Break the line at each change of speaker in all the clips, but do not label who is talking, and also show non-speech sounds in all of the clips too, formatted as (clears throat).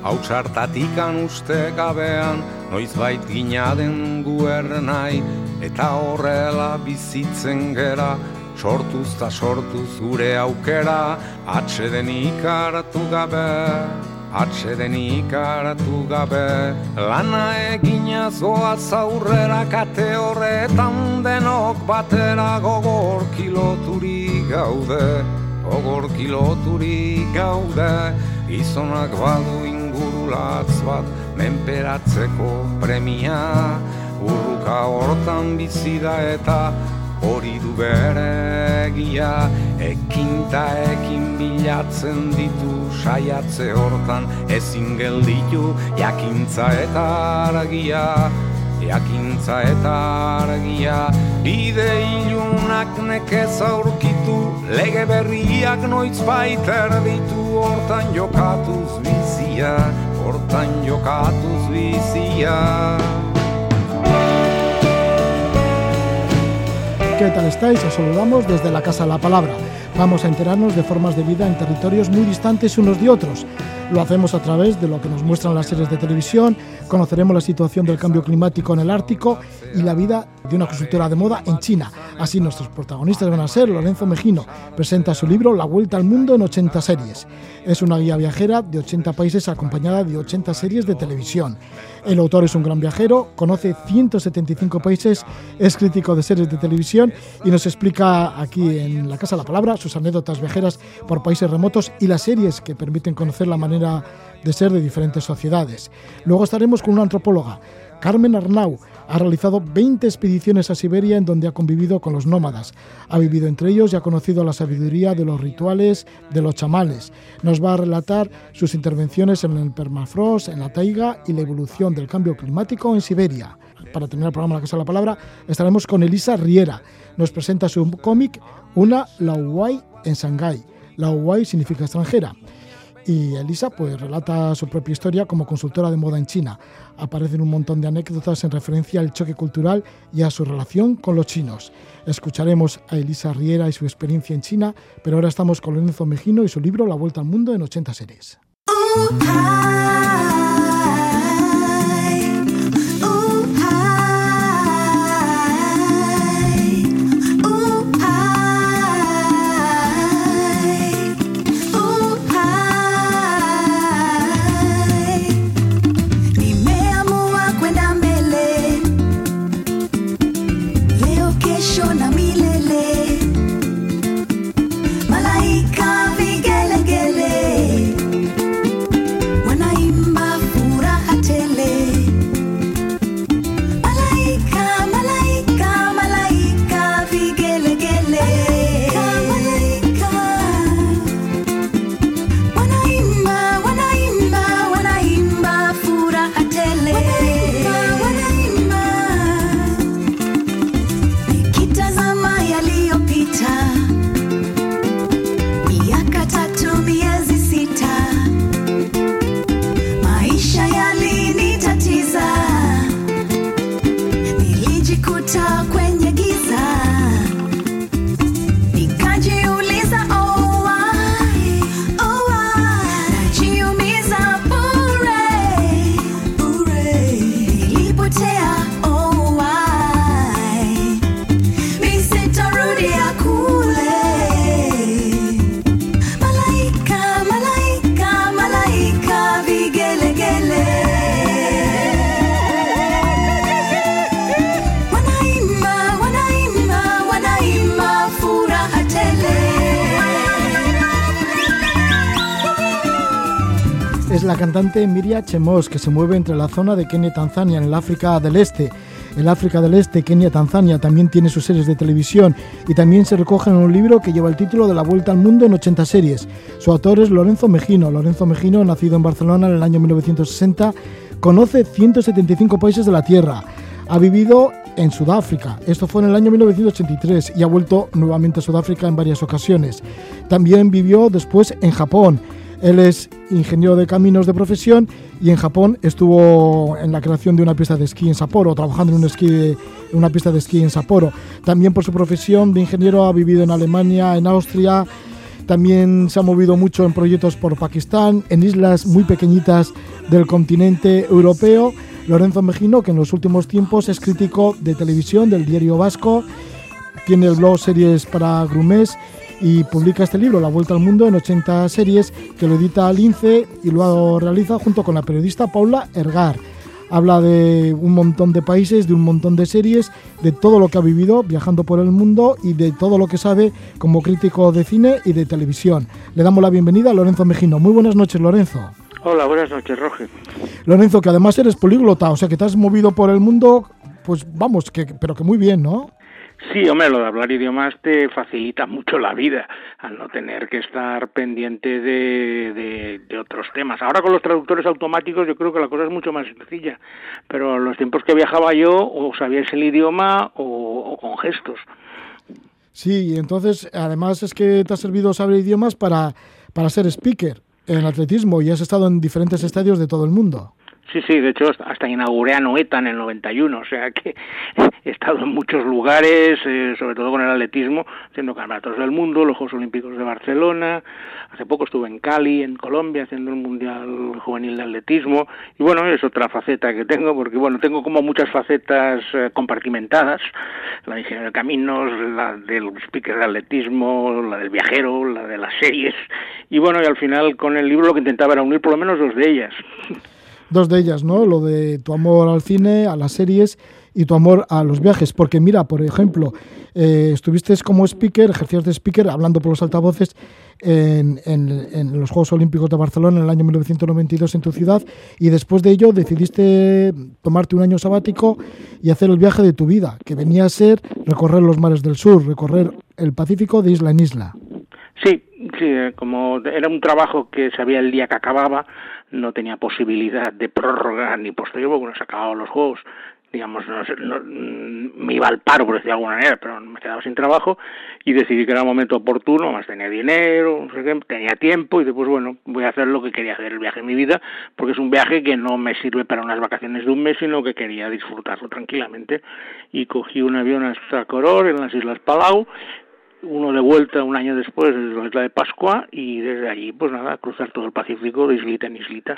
bizigai, hau txartatikan uste gabean, noiz bait gina den guernai, eta horrela bizitzen gera, sortuz ta sortuz gure aukera, atxeden ikaratu gabe, atxeden ikaratu gabe. Lana egina zoa zaurrera kate horretan denok batera gogor kiloturi gaude, gogor kiloturi gaude, izonak badu ingurulatz bat, menperatzeko premia, urruka hortan bizi da eta hori du bere egia ekinta ekin bilatzen ditu saiatze hortan ezin gelditu jakintza eta argia. Jakintza eta argia. Bide ilunak nekez aurkitu lege berriak noiz baiter ditu. Hortan jokatuz bizia hortan
¿Qué tal estáis? Os saludamos desde la Casa la Palabra. Vamos a enterarnos de formas de vida en territorios muy distantes unos de otros. Lo hacemos a través de lo que nos muestran las series de televisión, conoceremos la situación del cambio climático en el Ártico y la vida de una consultora de moda en China. Así nuestros protagonistas van a ser Lorenzo Mejino, presenta su libro La Vuelta al Mundo en 80 series. Es una guía viajera de 80 países acompañada de 80 series de televisión. El autor es un gran viajero, conoce 175 países, es crítico de series de televisión y nos explica aquí en la Casa de la Palabra sus anécdotas viajeras por países remotos y las series que permiten conocer la manera de ser de diferentes sociedades. Luego estaremos con una antropóloga, Carmen Arnau, ha realizado 20 expediciones a Siberia en donde ha convivido con los nómadas. Ha vivido entre ellos y ha conocido la sabiduría de los rituales de los chamales. Nos va a relatar sus intervenciones en el permafrost, en la taiga y la evolución del cambio climático en Siberia. Para terminar el programa La Casa de la Palabra, estaremos con Elisa Riera. Nos presenta su cómic Una Lauai en Shanghái. Lauai significa extranjera y Elisa pues relata su propia historia como consultora de moda en China. Aparecen un montón de anécdotas en referencia al choque cultural y a su relación con los chinos. Escucharemos a Elisa Riera y su experiencia en China, pero ahora estamos con Lorenzo Mejino y su libro La Vuelta al Mundo en 80 series. Cantante Miria Chemos, que se mueve entre la zona de Kenia y Tanzania, en el África del Este. El África del Este, Kenia, Tanzania, también tiene sus series de televisión y también se recoge en un libro que lleva el título de La Vuelta al Mundo en 80 series. Su autor es Lorenzo Mejino. Lorenzo Mejino, nacido en Barcelona en el año 1960, conoce 175 países de la Tierra. Ha vivido en Sudáfrica. Esto fue en el año 1983 y ha vuelto nuevamente a Sudáfrica en varias ocasiones. También vivió después en Japón. Él es ingeniero de caminos de profesión y en Japón estuvo en la creación de una pista de esquí en Sapporo, trabajando en, un esquí, una pista de esquí en Sapporo. También por su profesión de ingeniero ha vivido en Alemania, en Austria, también se ha movido mucho en proyectos por Pakistán, en islas muy pequeñitas del continente europeo. Lorenzo Mejino, que en los últimos tiempos es crítico de televisión del diario Vasco, tiene el blog Series para Grumés y publica este libro, La Vuelta al Mundo, en 80 series, que lo edita Lince y lo realiza junto con la periodista Paula Ergar. Habla de un montón de países, de un montón de series, de todo lo que ha vivido viajando por el mundo y de todo lo que sabe como crítico de cine y de televisión. Le damos la bienvenida a Lorenzo Mejino. Muy buenas noches, Lorenzo.
Hola, buenas noches, Roger.
Lorenzo, que además eres políglota, o sea que te has movido por el mundo, pues vamos, que, pero que muy bien, ¿no?
Sí, hombre, lo de hablar idiomas te facilita mucho la vida al no tener que estar pendiente de, de, otros temas. Ahora con los traductores automáticos yo creo que la cosa es mucho más sencilla, pero en los tiempos que viajaba yo o sabías el idioma o, con gestos.
Sí, y entonces además es que te ha servido saber idiomas para, para ser speaker en atletismo y has estado en diferentes estadios de todo el mundo.
Sí, sí, de hecho hasta inauguré a Noeta en el 91, o sea que (laughs) he estado en muchos lugares, eh, sobre todo con el atletismo, haciendo campeonatos del mundo, los Juegos Olímpicos de Barcelona, hace poco estuve en Cali, en Colombia, haciendo el Mundial Juvenil de Atletismo, y bueno, es otra faceta que tengo, porque bueno, tengo como muchas facetas eh, compartimentadas, la de ingeniero de caminos, la del speaker de atletismo, la del viajero, la de las series, y bueno, y al final con el libro lo que intentaba era unir por lo menos dos de ellas (laughs)
dos de ellas, ¿no? Lo de tu amor al cine, a las series y tu amor a los viajes. Porque mira, por ejemplo, eh, estuviste como speaker, ejercías de speaker, hablando por los altavoces en, en, los Juegos Olímpicos de Barcelona en el año 1992 en tu ciudad y después de ello decidiste tomarte un año sabático y hacer el viaje de tu vida, que venía a ser recorrer los mares del sur, recorrer el Pacífico de isla en isla.
Sí, sí, eh, como era un trabajo que sabía el día que acababa, no tenía posibilidad de prórroga ni posterior porque no se acababan los juegos. Digamos, no, mm, me iba al paro, por decirlo de alguna manera, pero me quedaba sin trabajo y decidí que era un momento oportuno, más tenía dinero, tenía tiempo y después, bueno, voy a hacer lo que quería hacer, el viaje en mi vida, porque es un viaje que no me sirve para unas vacaciones de un mes, sino que quería disfrutarlo tranquilamente. Y cogí un avión hasta Coror, en las Islas Palau, uno de vuelta un año después desde la isla de Pascua y desde allí pues nada cruzar todo el Pacífico de islita en islita.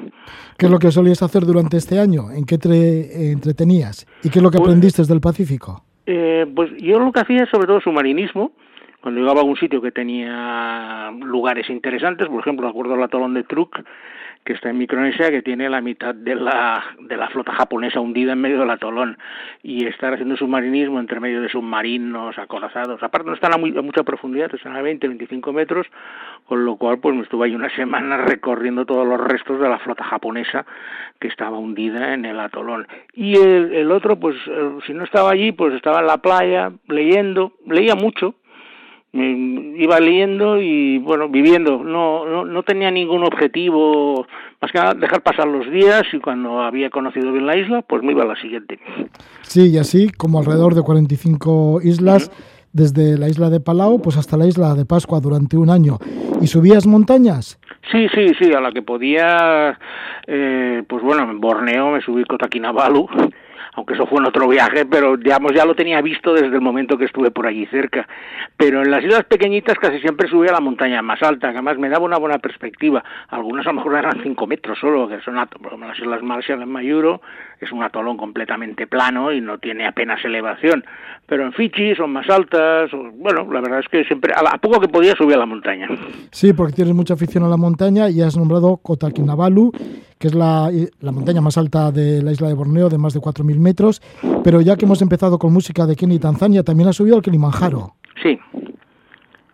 ¿Qué es lo que solías hacer durante este año? ¿En qué te entretenías? ¿Y qué es lo que pues, aprendiste del Pacífico?
Eh, pues yo lo que hacía es sobre todo submarinismo. Cuando llegaba a un sitio que tenía lugares interesantes, por ejemplo, acuerdo al atolón de Truk, que está en Micronesia, que tiene la mitad de la, de la flota japonesa hundida en medio del atolón, y estar haciendo submarinismo entre medio de submarinos acorazados. Aparte no están a, mucha profundidad, están a 20, 25 metros, con lo cual pues me estuve ahí una (laughs) semana recorriendo todos los restos de la flota japonesa que estaba hundida en el atolón. Y el, el otro, pues eh, si no estaba allí, pues estaba en la playa leyendo, leía mucho, iba leyendo y bueno viviendo. No, no no tenía ningún objetivo más que nada dejar pasar los días y cuando había conocido bien la isla pues me iba a la siguiente.
Sí y así como alrededor de 45 islas desde la isla de Palau pues hasta la isla de Pascua durante un año. Y subías montañas
sí sí sí a la que podía eh, pues bueno en Borneo me subí Cotaquinabalu aunque eso fue en otro viaje, pero digamos ya lo tenía visto desde el momento que estuve por allí cerca. Pero en las islas pequeñitas casi siempre subía a la montaña más alta, que además me daba una buena perspectiva. Algunas a lo mejor eran cinco metros solo, que son las islas Marshall en Mayuro, es un atolón completamente plano y no tiene apenas elevación. Pero en Fiji son más altas, bueno, la verdad es que siempre, a, poco que podía subir a la montaña.
Sí, porque tienes mucha afición a la montaña y has nombrado Kinabalu, que es la, la montaña más alta de la isla de Borneo, de más de 4.000 metros. Pero ya que hemos empezado con música de Kenia y Tanzania, también ha subido al Kilimanjaro.
Sí.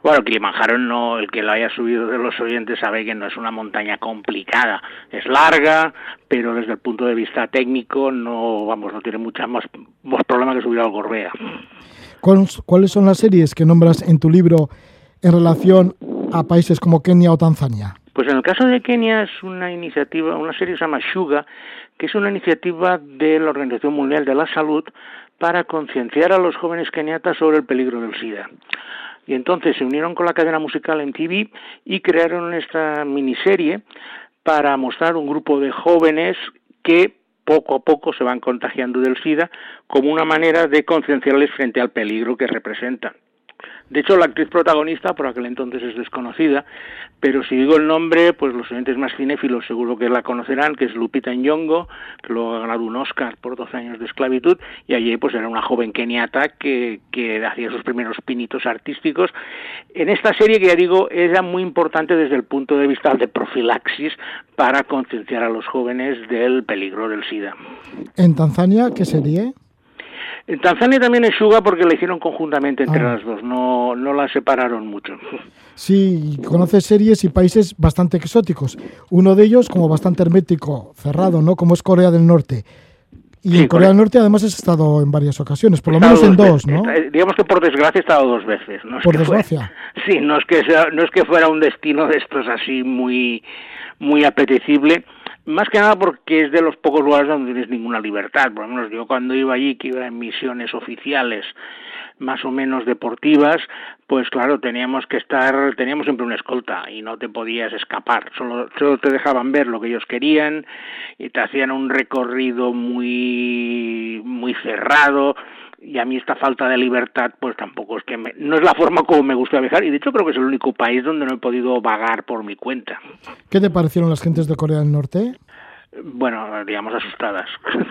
Bueno, Kilimanjaro no, el que lo haya subido de los oyentes sabe que no es una montaña complicada, es larga, pero desde el punto de vista técnico no, vamos, no tiene mucha más, más problema que subir al Gorbea.
¿Cuáles son las series que nombras en tu libro en relación a países como Kenia o Tanzania?
Pues en el caso de Kenia es una iniciativa, una serie que se llama Shuga, que es una iniciativa de la Organización Mundial de la Salud para concienciar a los jóvenes keniatas sobre el peligro del SIDA. Y entonces se unieron con la cadena musical MTV y crearon esta miniserie para mostrar un grupo de jóvenes que poco a poco se van contagiando del SIDA como una manera de concienciarles frente al peligro que representan. De hecho, la actriz protagonista por aquel entonces es desconocida, pero si digo el nombre, pues los oyentes más cinéfilos seguro que la conocerán, que es Lupita Nyong'o, que luego ha ganado un Oscar por 12 años de esclavitud, y allí pues era una joven keniata que, que hacía sus primeros pinitos artísticos. En esta serie, que ya digo, era muy importante desde el punto de vista de profilaxis para concienciar a los jóvenes del peligro del SIDA.
¿En Tanzania qué sería?
En Tanzania también es Suga porque la hicieron conjuntamente entre ah. las dos, no, no la separaron mucho. (laughs)
Sí, conoce series y países bastante exóticos. Uno de ellos como bastante hermético, cerrado, ¿no? Como es Corea del Norte. Y en Corea del Norte además has estado en varias ocasiones, por lo menos en dos, ¿no?
digamos que por desgracia he estado dos veces. No
por desgracia. (laughs)
sí, no es, que no es que fuera un destino de estos así muy, muy apetecible más que nada porque es de los pocos lugares donde tienes ninguna libertad. Por lo menos yo cuando iba allí, que iba en misiones oficiales más o menos deportivas, pues claro, teníamos que estar, teníamos siempre una escolta y no te podías escapar, solo, solo te dejaban ver lo que ellos querían y te hacían un recorrido muy, muy cerrado y a mí esta falta de libertad pues tampoco es que me, no es la forma como me gusta viajar y de hecho creo que es el único país donde no he podido vagar por mi cuenta.
¿Qué te parecieron las gentes de Corea del Norte?
Bueno, digamos asustadas. (laughs)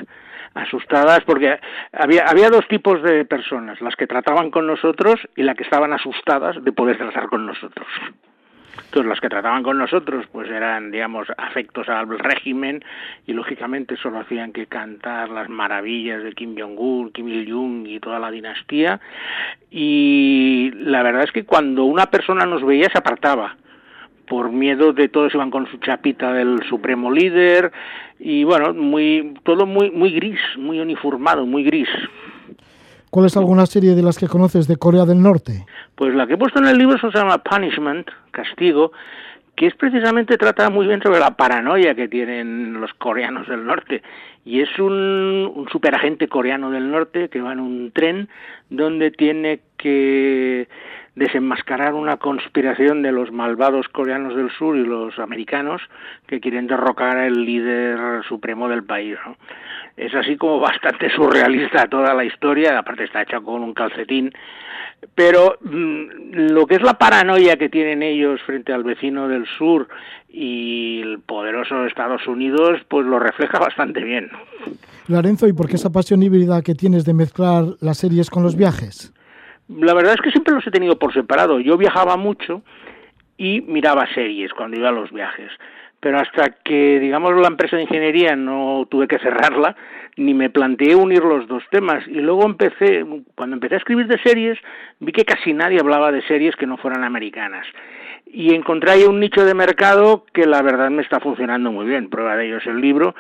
asustadas porque había, había dos tipos de personas, las que trataban con nosotros y las que estaban asustadas de poder tratar con nosotros. Entonces, las que trataban con nosotros, pues eran, digamos, afectos al régimen y lógicamente solo hacían que cantar las maravillas de Kim Jong-un, Kim Il-jung y toda la dinastía. Y la verdad es que cuando una persona nos veía se apartaba por miedo de todos iban con su chapita del supremo líder y bueno, muy todo muy muy gris, muy uniformado, muy gris.
¿Cuál es alguna serie de las que conoces de Corea del Norte?
Pues la que he puesto en el libro se llama Punishment, castigo, que es precisamente trata muy bien sobre la paranoia que tienen los coreanos del norte. Y es un, un superagente coreano del norte que va en un tren donde tiene que desenmascarar una conspiración de los malvados coreanos del sur y los americanos que quieren derrocar al líder supremo del país. Es así como (laughs) bastante surrealista toda la historia, aparte está hecha con un calcetín, pero mm, lo que es la paranoia que tienen ellos frente al vecino del sur y el poderoso Estados Unidos, pues lo refleja (laughs) bastante bien.
Lorenzo, ¿y por qué esa pasión híbrida que tienes de mezclar las series con los viajes?
La verdad es que siempre los he tenido por separado. Yo viajaba mucho y miraba series cuando iba a los viajes. Pero hasta que, digamos, la empresa de ingeniería no tuve que cerrarla, ni me planteé unir los dos temas. Y luego empecé, cuando empecé a escribir de series, vi que casi nadie hablaba de series que no fueran americanas. Y encontré ahí un nicho de mercado que la verdad me está funcionando muy bien. Prueba de ello es el libro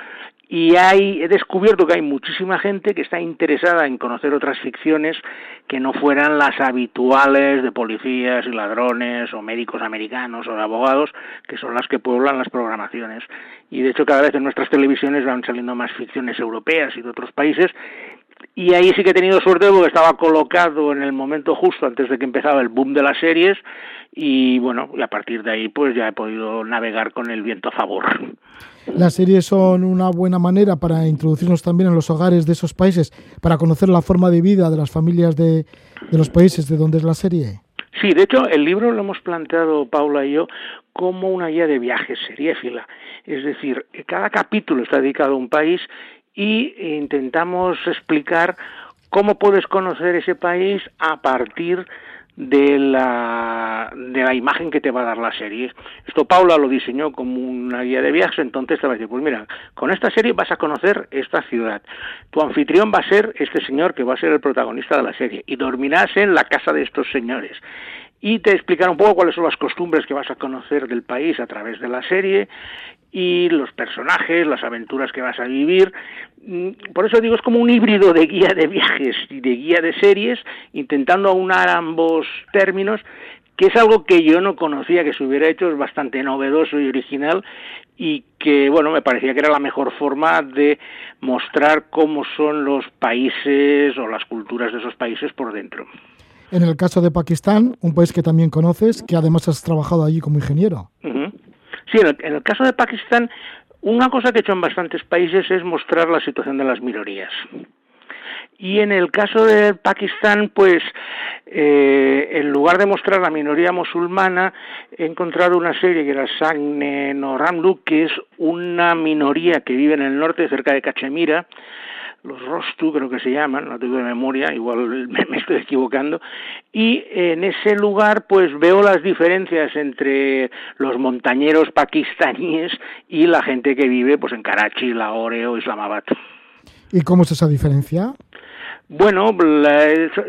y hay, he descubierto que hay muchísima gente que está interesada en conocer otras ficciones que no fueran las habituales de policías y ladrones o médicos americanos o de abogados, que son las que pueblan las programaciones. Y de hecho cada vez en nuestras televisiones van saliendo más ficciones europeas y de otros países y ahí sí que he tenido suerte porque estaba colocado en el momento justo antes de que empezaba el boom de las series y bueno, y a partir de ahí pues ya he podido navegar con el viento a favor.
Las series son una buena manera para introducirnos también en los hogares de esos países, para conocer la forma de vida de las familias de, de los países de donde es la serie.
Sí, de hecho, el libro lo hemos planteado Paula y yo como una guía de viajes seriéfila. Es decir, cada capítulo está dedicado a un país y intentamos explicar cómo puedes conocer ese país a partir de la, de la imagen que te va a dar la serie. Esto Paula lo diseñó como una guía de viajes, entonces te va a decir, pues mira, con esta serie vas a conocer esta ciudad. Tu anfitrión va a ser este señor que va a ser el protagonista de la serie y dormirás en la casa de estos señores y te explicará un poco cuáles son las costumbres que vas a conocer del país a través de la serie y los personajes, las aventuras que vas a vivir. Mm, por eso digo, es como un híbrido de guía de viajes y de guía de series, intentando aunar ambos términos, que es algo que yo no conocía que se hubiera hecho, es bastante novedoso y original y que, bueno, me parecía que era la mejor forma de mostrar cómo son los países o las culturas de esos países por dentro.
En el caso de Pakistán, un país que también conoces, que además has trabajado allí como ingeniero.
Sí, en el, caso de Pakistán, una cosa que he hecho en bastantes países es mostrar la situación de las minorías. Y en el caso de Pakistán, pues eh, en lugar de mostrar la minoría musulmana, he encontrado una serie que era Sagne Noramlu, que es una minoría que vive en el norte, cerca de Cachemira, los Rostu creo que se llaman, no tengo de memoria, igual (laughs) me, estoy equivocando, y en ese lugar pues veo las diferencias entre los montañeros pakistaníes y la gente que vive pues en Karachi, Lahore o Islamabad.
¿Y cómo es esa diferencia?
Bueno,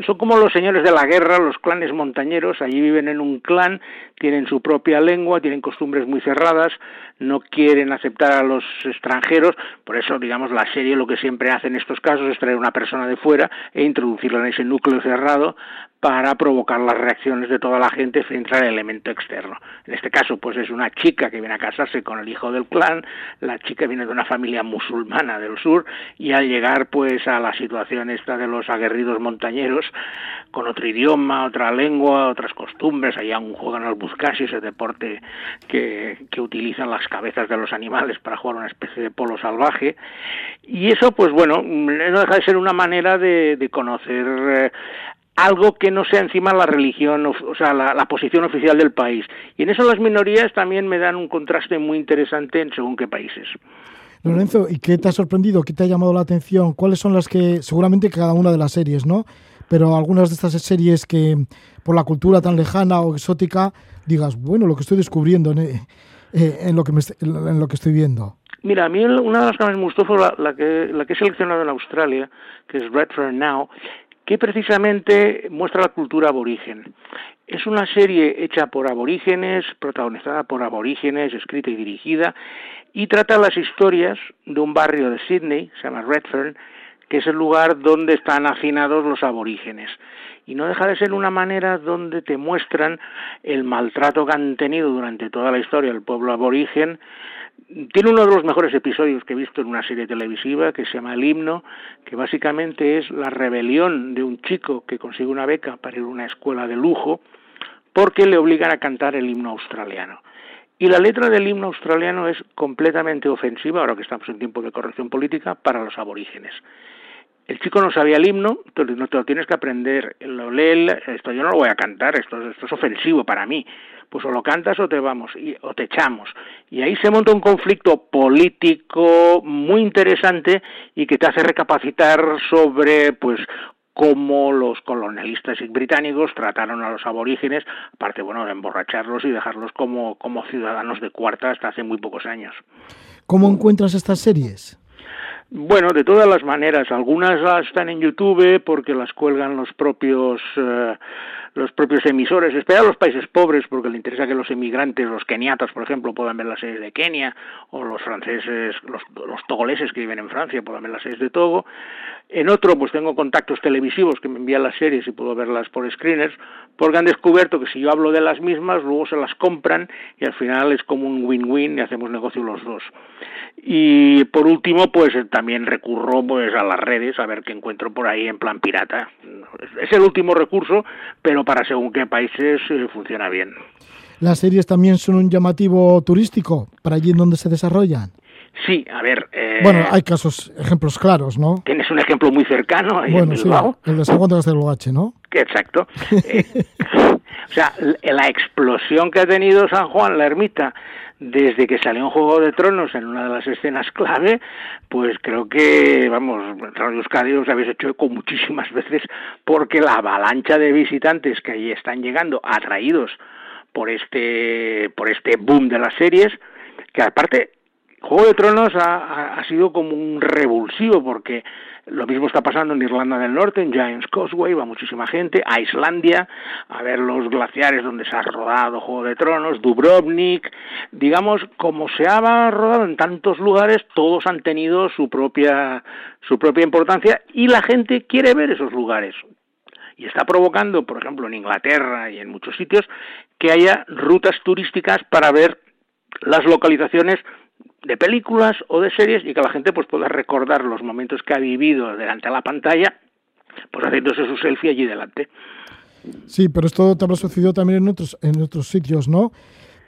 son como los señores de la guerra, los clanes montañeros, allí viven en un clan, tienen su propia lengua, tienen costumbres muy cerradas, no quieren aceptar a los extranjeros, por eso, digamos, la serie lo que siempre hace en estos casos es traer una persona de fuera e introducirla en ese núcleo cerrado para provocar las reacciones de toda la gente frente al elemento externo. En este caso, pues es una chica que viene a casarse con el hijo del clan, la chica viene de una familia musulmana del sur y al llegar pues a la situación esta de los aguerridos montañeros, con otro idioma, otra lengua, otras costumbres, allá aún juegan al buscasi, ese deporte que, que utilizan las cabezas de los animales para jugar una especie de polo salvaje, y eso pues bueno, no deja de ser una manera de, de conocer eh, algo que no sea encima la religión, o sea, la, posición oficial del país. Y en eso las minorías también me dan un contraste muy interesante en según qué países.
Lorenzo, ¿y qué te ha sorprendido? ¿Qué te ha llamado la atención? ¿Cuáles son las que, seguramente cada una de las series, ¿no? Pero algunas de estas series que, por la cultura tan lejana o exótica, digas, bueno, lo que estoy descubriendo en, eh, lo, que en lo que estoy viendo.
Mira, a mí una de las que más me gustó fue la, la, que, la que he seleccionado en Australia, que es Redfern Now, que precisamente muestra la cultura aborigen. Es una serie hecha por aborígenes, protagonizada por aborígenes, escrita y dirigida, y trata las historias de un barrio de Sydney, se llama Redfern, que es el lugar donde están hacinados los aborígenes. Y no deja de ser una manera donde te muestran el maltrato que han tenido durante toda la historia el pueblo aborigen, tiene uno de los mejores episodios que he visto en una serie televisiva que se llama El himno, que básicamente es la rebelión de un chico que consigue una beca para ir a una escuela de lujo porque le obligan a cantar el himno australiano. Y la letra del himno australiano es completamente ofensiva, ahora que estamos en tiempo de corrección política, para los aborígenes. El chico no sabía el himno, entonces no te lo tienes que aprender, lo lee, esto yo no lo voy a cantar, esto, esto es ofensivo para mí pues o lo cantas o te vamos, y, o te echamos. Y ahí se monta un conflicto político muy interesante y que te hace recapacitar sobre, pues, cómo los colonialistas británicos trataron a los aborígenes, aparte, bueno, de emborracharlos y dejarlos como, como ciudadanos de cuarta hasta hace muy pocos años.
¿Cómo encuentras estas series?
Bueno, de todas las maneras, algunas están en YouTube porque las cuelgan los propios eh, los propios emisores, espera a los países pobres porque le interesa que los emigrantes, los keniatas, por ejemplo, puedan ver las series de Kenia, o los franceses, los, los togoleses que viven en Francia puedan ver las series de Togo. En otro, pues tengo contactos televisivos que me envían las series y puedo verlas por screeners, porque han descubierto que si yo hablo de las mismas, luego se las compran y al final es como un win-win y hacemos negocio los dos. Y por último, pues también recurro pues a las redes a ver qué encuentro por ahí en plan pirata. Es el último recurso, pero para según qué países eh, funciona bien.
¿Las series también son un llamativo turístico para allí en donde se desarrollan?
Sí, a ver.
Eh, bueno, hay casos, ejemplos claros, ¿no?
Tienes un ejemplo muy cercano ahí
bueno,
en Bilbao.
Sí, el de San Juan de Lugache, ¿no?
Exacto. (laughs) Eh, (laughs) o sea, la explosión que ha tenido San Juan, la ermita, desde que salió un Juego de Tronos en una de las escenas clave, pues creo que, vamos, Radio Euskadi os habéis hecho eco muchísimas veces porque la avalancha de visitantes que ahí están llegando, atraídos por este, por este boom de las series, que aparte Juego de Tronos ha, ha, sido como un revulsivo porque lo mismo está pasando en Irlanda del Norte, en Giants Causeway, va muchísima gente, a Islandia, a ver los glaciares donde se ha rodado Juego de Tronos, Dubrovnik, digamos, como se ha rodado en tantos lugares, todos han tenido su propia, su propia importancia y la gente quiere ver esos lugares. Y está provocando, por ejemplo, en Inglaterra y en muchos sitios, que haya rutas turísticas para ver las localizaciones de películas o de series y que la gente pues pueda recordar los momentos que ha vivido delante de la pantalla, pues haciéndose su selfie allí delante.
Sí, pero esto te habrá sucedido también en otros, en otros sitios, ¿no?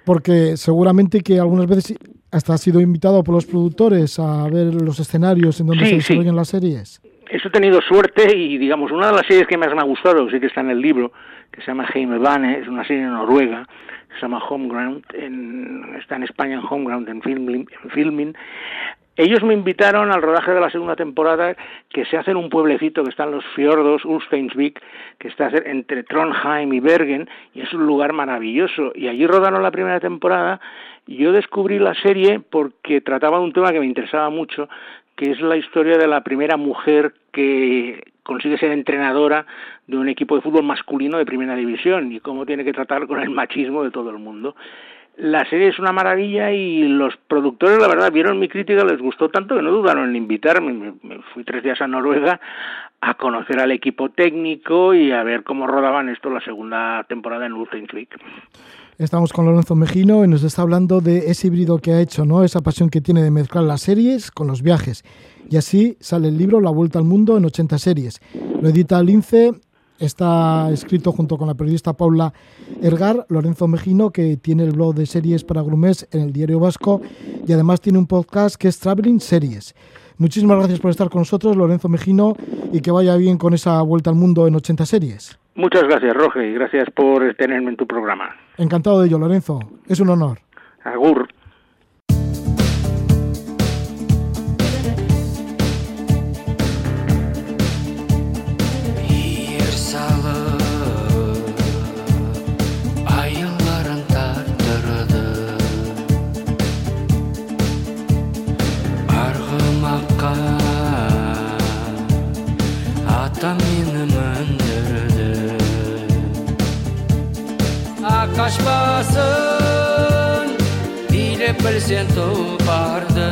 Porque seguramente que algunas veces hasta has sido invitado por los productores a ver los escenarios en donde se desarrollan las series.
Eso he tenido suerte y, digamos, una de las series que más me ha gustado, sí que está en el libro, que se llama Jaime Bane, es una serie noruega, se llama Homeground, en, está en España en Homeground, en filming, en filming. Ellos me invitaron al rodaje de la segunda temporada que se hace en un pueblecito que está en los fiordos, Ulsteinsvik, que está entre Trondheim y Bergen, y es un lugar maravilloso. Y allí rodaron la primera temporada. Y yo descubrí la serie porque trataba de un tema que me interesaba mucho, que es la historia de la primera mujer que consigue ser entrenadora de un equipo de fútbol masculino de primera división y cómo tiene que tratar con el machismo de todo el mundo. La serie es una maravilla y los productores, la verdad, vieron mi crítica, les gustó tanto que no dudaron en invitarme. Me, fui tres días a Noruega a conocer al equipo técnico y a ver cómo rodaban esto la segunda temporada en Ultimate
Estamos con Lorenzo Mejino y nos está hablando de ese híbrido que ha hecho, ¿no? Esa pasión que tiene de mezclar las series con los viajes. Y así sale el libro La Vuelta al Mundo en 80 series. Lo edita Lince, está escrito junto con la periodista Paula Ergar, Lorenzo Mejino, que tiene el blog de series para Grumés en el Diario Vasco y además tiene un podcast que es Traveling Series. Muchísimas gracias por estar con nosotros, Lorenzo Mejino, y que vaya bien con esa vuelta al mundo en 80 series.
Muchas gracias, Roge, y gracias por tenerme en tu programa.
Encantado de ello, Lorenzo. Es un honor.
Agur.
шашпасын билеп білсен тұлпарды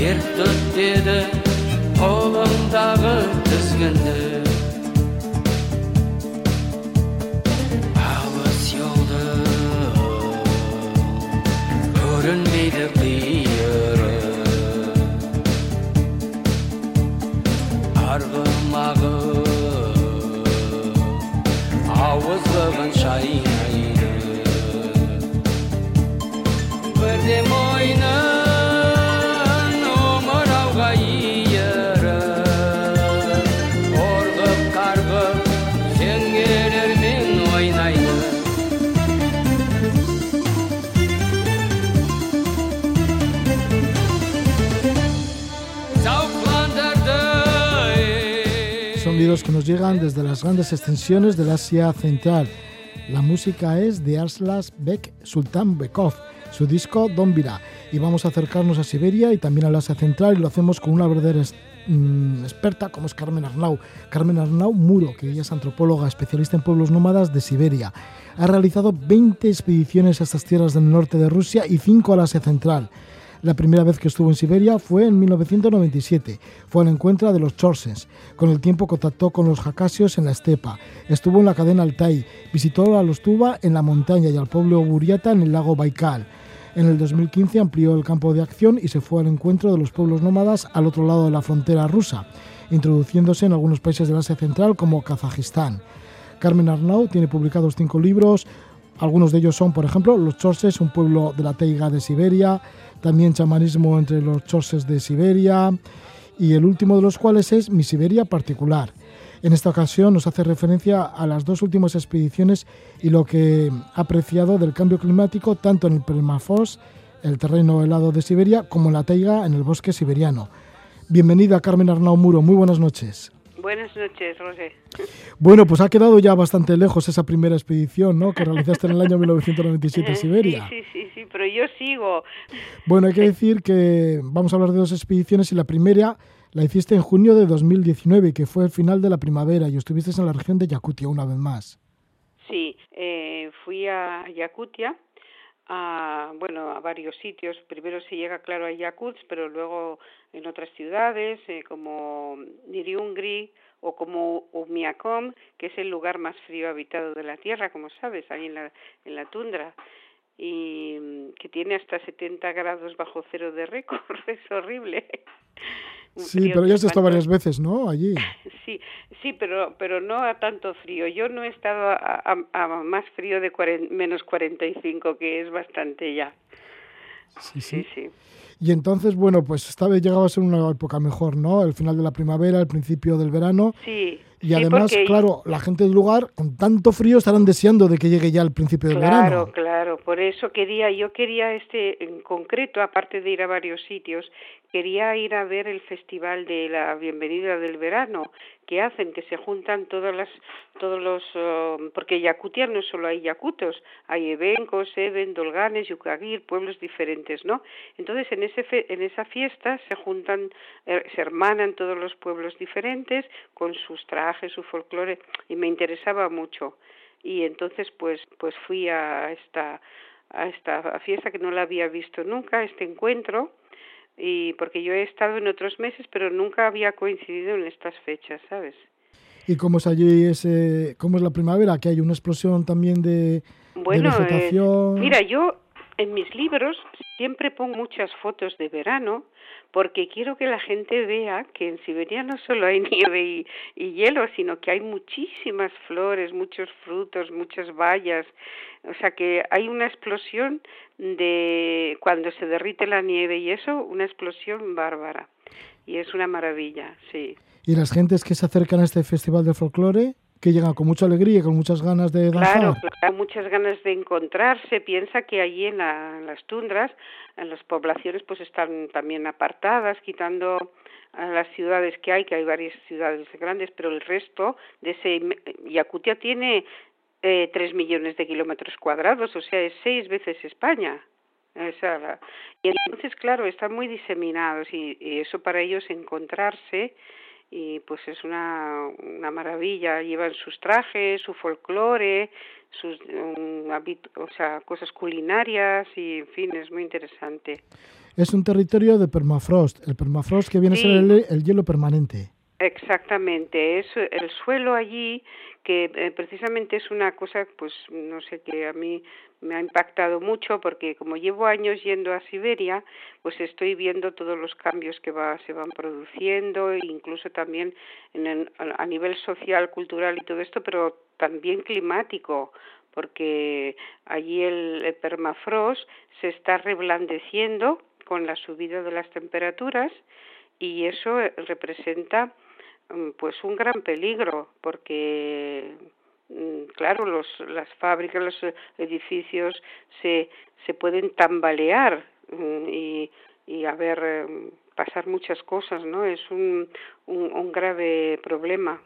ер тұт деді қолыңдағы тізгінді алыс жолды
көрінбейді қи nos llegan desde las grandes extensiones del Asia Central. La música es de Arslas Bek Sultan Bekov, su disco Don Vira. Y vamos a acercarnos a Siberia y también al Asia Central y lo hacemos con una verdadera mm, experta como es Carmen Arnau. Carmen Arnau Muro, que ella es antropóloga, especialista en pueblos nómadas de Siberia. Ha realizado 20 expediciones a estas tierras del norte de Rusia y 5 al Asia Central. La primera vez que estuvo en Siberia fue en 1997. Fue al encuentro de los Chorsens. Con el tiempo contactó con los Jacasios en la estepa. Estuvo en la cadena Altai. Visitó a los Tuba en la montaña y al pueblo Buriata en el lago Baikal. En el 2015 amplió el campo de acción y se fue al encuentro de los pueblos nómadas al otro lado de la frontera rusa, introduciéndose en algunos países del Asia Central como Kazajistán. Carmen Arnau tiene publicados cinco libros, algunos de ellos son, por ejemplo, Los Chorses, un pueblo de la taiga de Siberia, también chamanismo entre los chorses de Siberia y el último de los cuales es Mi Siberia particular. En esta ocasión nos hace referencia a las dos últimas expediciones y lo que ha apreciado del cambio climático tanto en el permafrost, el terreno helado de Siberia, como en la taiga en el bosque siberiano. Bienvenida Carmen Arnau Muro, muy buenas noches.
Buenas noches, José.
Bueno, pues ha quedado ya bastante lejos esa primera expedición, ¿no? Que realizaste en el año (laughs) 1997 en Siberia.
Sí, sí, sí, pero yo sigo.
Bueno, hay que decir que vamos a hablar de dos expediciones y la primera la hiciste en junio de 2019, que fue el final de la primavera y estuviste en la región de Yakutia una vez más.
Sí, eh, fui a Yakutia a bueno a varios sitios primero se llega claro a Yakutsk pero luego en otras ciudades eh, como Niriungri o como Umiakom que es el lugar más frío habitado de la tierra como sabes ahí en la en la tundra y mm, que tiene hasta 70 grados bajo cero de récord (laughs) es horrible
Sí, pero ya has estado varias veces, ¿no? Allí. (laughs)
Sí, sí, pero pero no a tanto frío. Yo no he estado a, a, más frío de menos 45, que es bastante ya.
Sí, sí.
sí,
Y entonces, bueno, pues esta vez llegaba a ser una época mejor, ¿no? El final de la primavera, el principio del verano.
Sí.
Y además, claro, la gente del lugar, con tanto frío, estarán deseando de que llegue ya el principio del verano.
Claro, claro. Por eso quería, yo quería este en concreto, aparte de ir a varios sitios, quería ir a ver el festival de la bienvenida del verano que hacen que se juntan todas las todos los um, porque Yakutia no solo hay yakutos hay evencos even dolganes yukagir pueblos diferentes no entonces en ese en esa fiesta se juntan eh, se hermanan todos los pueblos diferentes con sus trajes su folclore y me interesaba mucho. Y entonces pues pues fui a esta a esta fiesta que no la había visto nunca este encuentro y porque yo he estado en otros meses, pero nunca había coincidido en estas fechas, ¿sabes?
¿Y cómo es allí ese, cómo es la primavera? Que hay una explosión también de,
bueno,
de vegetación.
Eh, mira, yo en mis libros siempre pongo muchas fotos de verano porque quiero que la gente vea que en Siberia no solo hay (laughs) nieve y, hielo, sino que hay muchísimas flores, muchos frutos, muchas bayas. O sea que hay una explosión de cuando se derrite la nieve y eso, una explosión bárbara. Y es una maravilla, sí.
¿Y las gentes que se acercan a este festival de folclore? Que llegan con mucha alegría, con muchas ganas de danzar.
Claro, claro, muchas ganas de encontrarse. Piensa que allí en, en las tundras, en las poblaciones, pues están también apartadas, quitando a las ciudades que hay, que hay varias ciudades grandes, pero el resto de ese Yakutia tiene eh, tres millones de kilómetros cuadrados, o sea, es seis veces España. Esa, y entonces, claro, están muy diseminados y, y eso para ellos encontrarse y pues es una, una maravilla. Llevan sus trajes, su folclore, sus um, o sea, cosas culinarias y en fin, es muy interesante.
Es un territorio de permafrost, el permafrost que viene a ser el, hielo permanente.
Exactamente, es el suelo allí que eh, precisamente es una cosa, pues no sé, que a mí me ha impactado mucho porque como llevo años yendo a Siberia, pues estoy viendo todos los cambios que va, se van produciendo, incluso también en a nivel social, cultural y todo esto, pero también climático, porque allí el, el permafrost se está reblandeciendo con la subida de las temperaturas y eso representa mm, pues un gran peligro porque Mm, claro, los, las fábricas, los edificios se, se pueden tambalear mm, y, y a em, pasar muchas cosas, ¿no? Es un, un, un grave problema.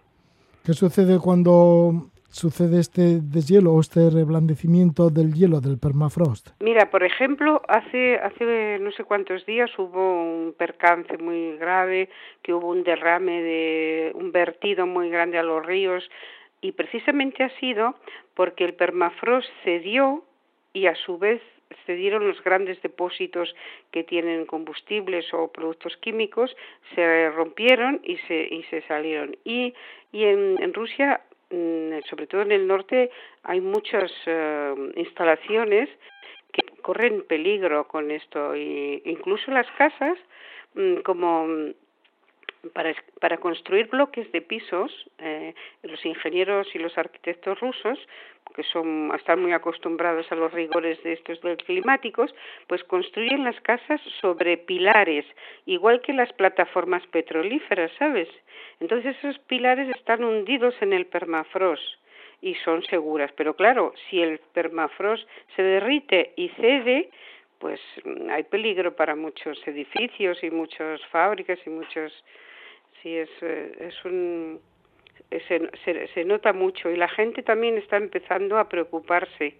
¿Qué sucede cuando sucede este deshielo o este reblandecimiento del hielo, del permafrost?
Mira, por ejemplo, hace, hace no sé cuántos días hubo un percance muy grave, que hubo un derrame de un vertido muy grande a los ríos y precisamente ha sido porque el permafrost cedió y a su vez cedieron los grandes depósitos que tienen combustibles o productos químicos, se rompieron y se, y se salieron. Y, y en, en Rusia, mm, sobre todo en el norte, hay muchas eh, instalaciones que corren peligro con esto. Y incluso las casas, mm, como para, para construir bloques de pisos, eh, los ingenieros y los arquitectos rusos, que son, están muy acostumbrados a los rigores de estos climáticos, pues construyen las casas sobre pilares, igual que las plataformas petrolíferas, ¿sabes? Entonces esos pilares están hundidos en el permafrost y son seguras. Pero claro, si el permafrost se derrite y cede, pues hay peligro para muchos edificios y muchas fábricas y muchos sí, es, eh, es un, se, se, se, nota mucho y la gente también está empezando a preocuparse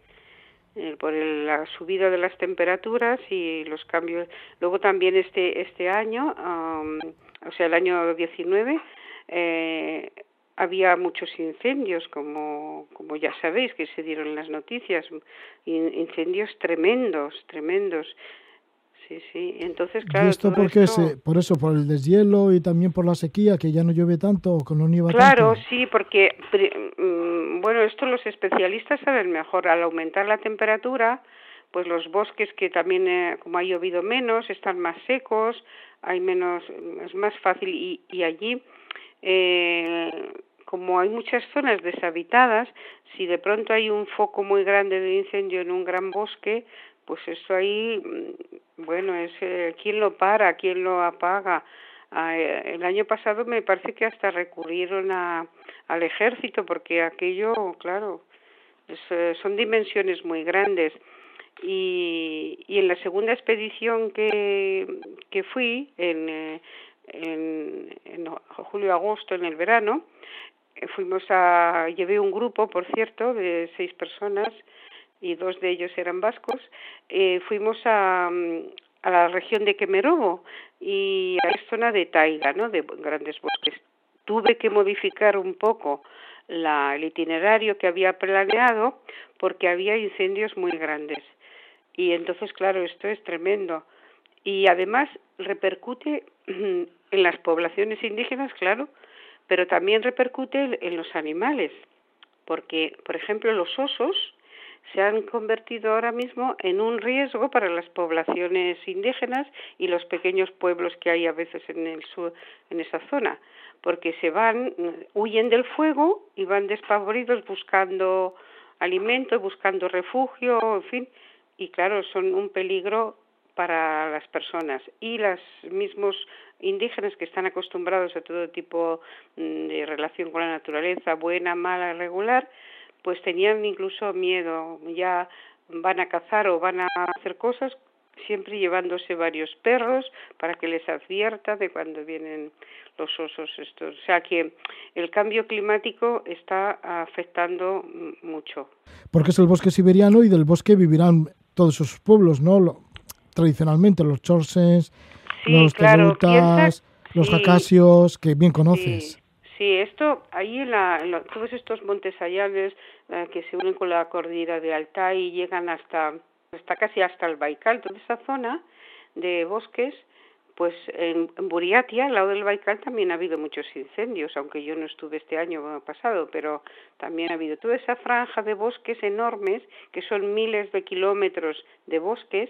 eh, por el, la subida de las temperaturas y los cambios. Luego también este, este año, um, o sea, el año 19, eh, había muchos incendios, como, como ya sabéis que se dieron en las noticias, incendios tremendos, tremendos sí, sí. Entonces, claro.
¿Y esto por qué? ¿Por eso? ¿Por el deshielo y también por la sequía, que ya no llueve tanto o que no nieva
claro, tanto? Claro, sí, porque, mm, bueno, esto los especialistas saben mejor. Al aumentar la temperatura, pues los bosques que también, eh, como ha llovido menos, están más secos, hay menos, es más fácil y, y allí. Eh, como hay muchas zonas deshabitadas, si de pronto hay un foco muy grande de incendio en un gran bosque, pues eso ahí mm, bueno, es eh, quién lo para, quién lo apaga. Ah, eh, el año pasado me parece que hasta recurrieron a, al ejército porque aquello, claro, eh, son dimensiones muy grandes. Y, y en la segunda expedición que, que fui, en, eh, en, en julio-agosto, en el verano, fuimos a, llevé un grupo, por cierto, de seis personas y dos de ellos eran vascos, eh, fuimos a, a la región de Kemerovo y a la zona de taiga, ¿no? de grandes bosques. Tuve que modificar un poco la, el itinerario que había planeado porque había incendios muy grandes. Y entonces, claro, esto es tremendo. Y además repercute (clears throat) en las poblaciones indígenas, claro, pero también repercute en los animales, porque, por ejemplo, los osos se han convertido ahora mismo en un riesgo para las poblaciones indígenas y los pequeños pueblos que hay a veces en el sur, en esa zona, porque se van, huyen del fuego y van despavoridos buscando alimento, buscando refugio, en fin, y claro, son un peligro para las personas. Y los mismos indígenas que están acostumbrados a todo tipo mm, de relación con la naturaleza, buena, mala, regular, pues tenían incluso miedo, ya van a cazar o van a hacer cosas siempre llevándose varios perros para que les advierta de cuando vienen los osos estos. O sea que el cambio climático está afectando mucho.
Porque es el bosque siberiano y del bosque vivirán todos esos pueblos, ¿no? Lo, tradicionalmente los chorsens,
Sí,
los
claro, piensa-
los
sí.
jacasios, que bien conoces.
Sí, sí, esto, ahí en, la, en la- todos estos montes ayanes eh, que se unen con la cordillera de Altai y llegan hasta, hasta casi hasta el Baikal, toda esa zona de bosques, pues en, en Buriatia, al lado del Baikal, también ha habido muchos incendios, aunque yo no estuve este año pasado, pero también ha habido toda esa franja de bosques enormes, que son miles de kilómetros de bosques,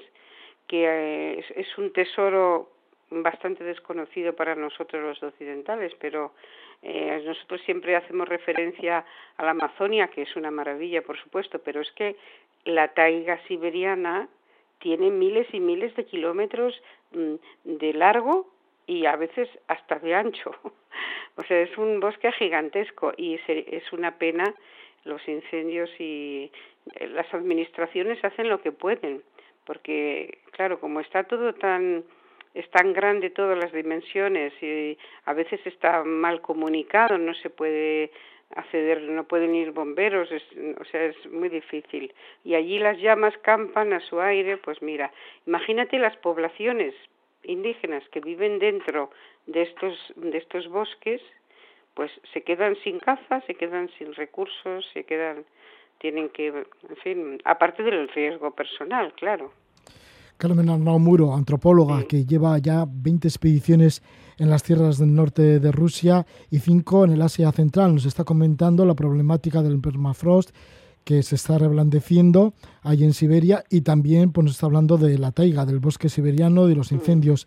que eh, es, es un tesoro bastante desconocido para nosotros los occidentales, pero eh, nosotros siempre hacemos referencia a la Amazonia, que es una maravilla, por supuesto, pero es que la taiga siberiana tiene miles y miles de kilómetros mm, de largo y a veces hasta de ancho. (laughs) O sea, es un bosque gigantesco y es una pena los incendios y eh, las administraciones hacen lo que pueden, porque claro, como está todo tan es tan grande todas las dimensiones y a veces está mal comunicado, no se puede acceder, no pueden ir bomberos, es, o sea, es muy difícil. Y allí las llamas campan a su aire, pues mira, imagínate las poblaciones indígenas que viven dentro de estos de estos bosques, pues se quedan sin caza, se quedan sin recursos, se quedan tienen que, en fin, aparte del riesgo personal, claro.
Carmen Arnau Muro, antropóloga
Sí.
que lleva ya 20 expediciones en las tierras del norte de Rusia y 5 en el Asia Central. Nos está comentando la problemática del permafrost que se está reblandeciendo ahí en Siberia y también pues, nos está hablando de la taiga, del bosque siberiano, de los incendios